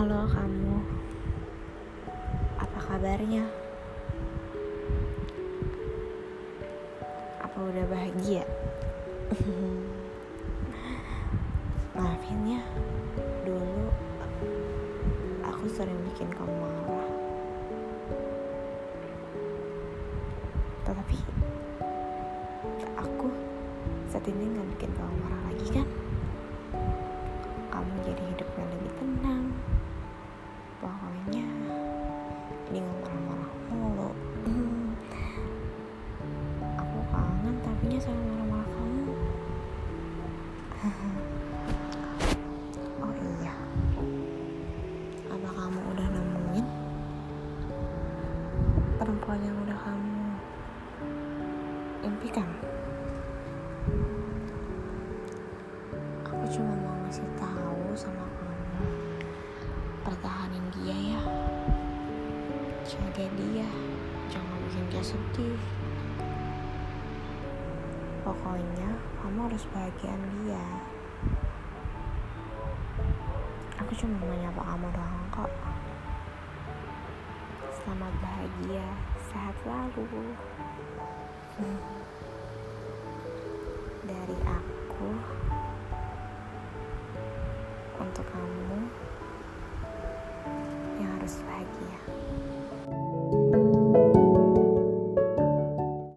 Halo kamu, apa kabarnya? Apa udah bahagia? Maafin ya, dulu aku sering bikin kamu marah. Tetapi aku saat ini nggak bikin kamu marah lagi kan? Nggak marah-marah mulu. Hmm. Aku kangen tapinya sama marah-marah kamu. Oh iya, apa kamu udah nemuin perempuan yang udah kamu impikan? Aku cuma mau ngasih tahu cuma dia. Jangan bikin dia sedih. Pokoknya kamu harus bahagian dia. Aku cuma mau nyapa kamu doang kok. Selamat bahagia sehat selalu. Dari aku untuk kamu yang harus bahagia.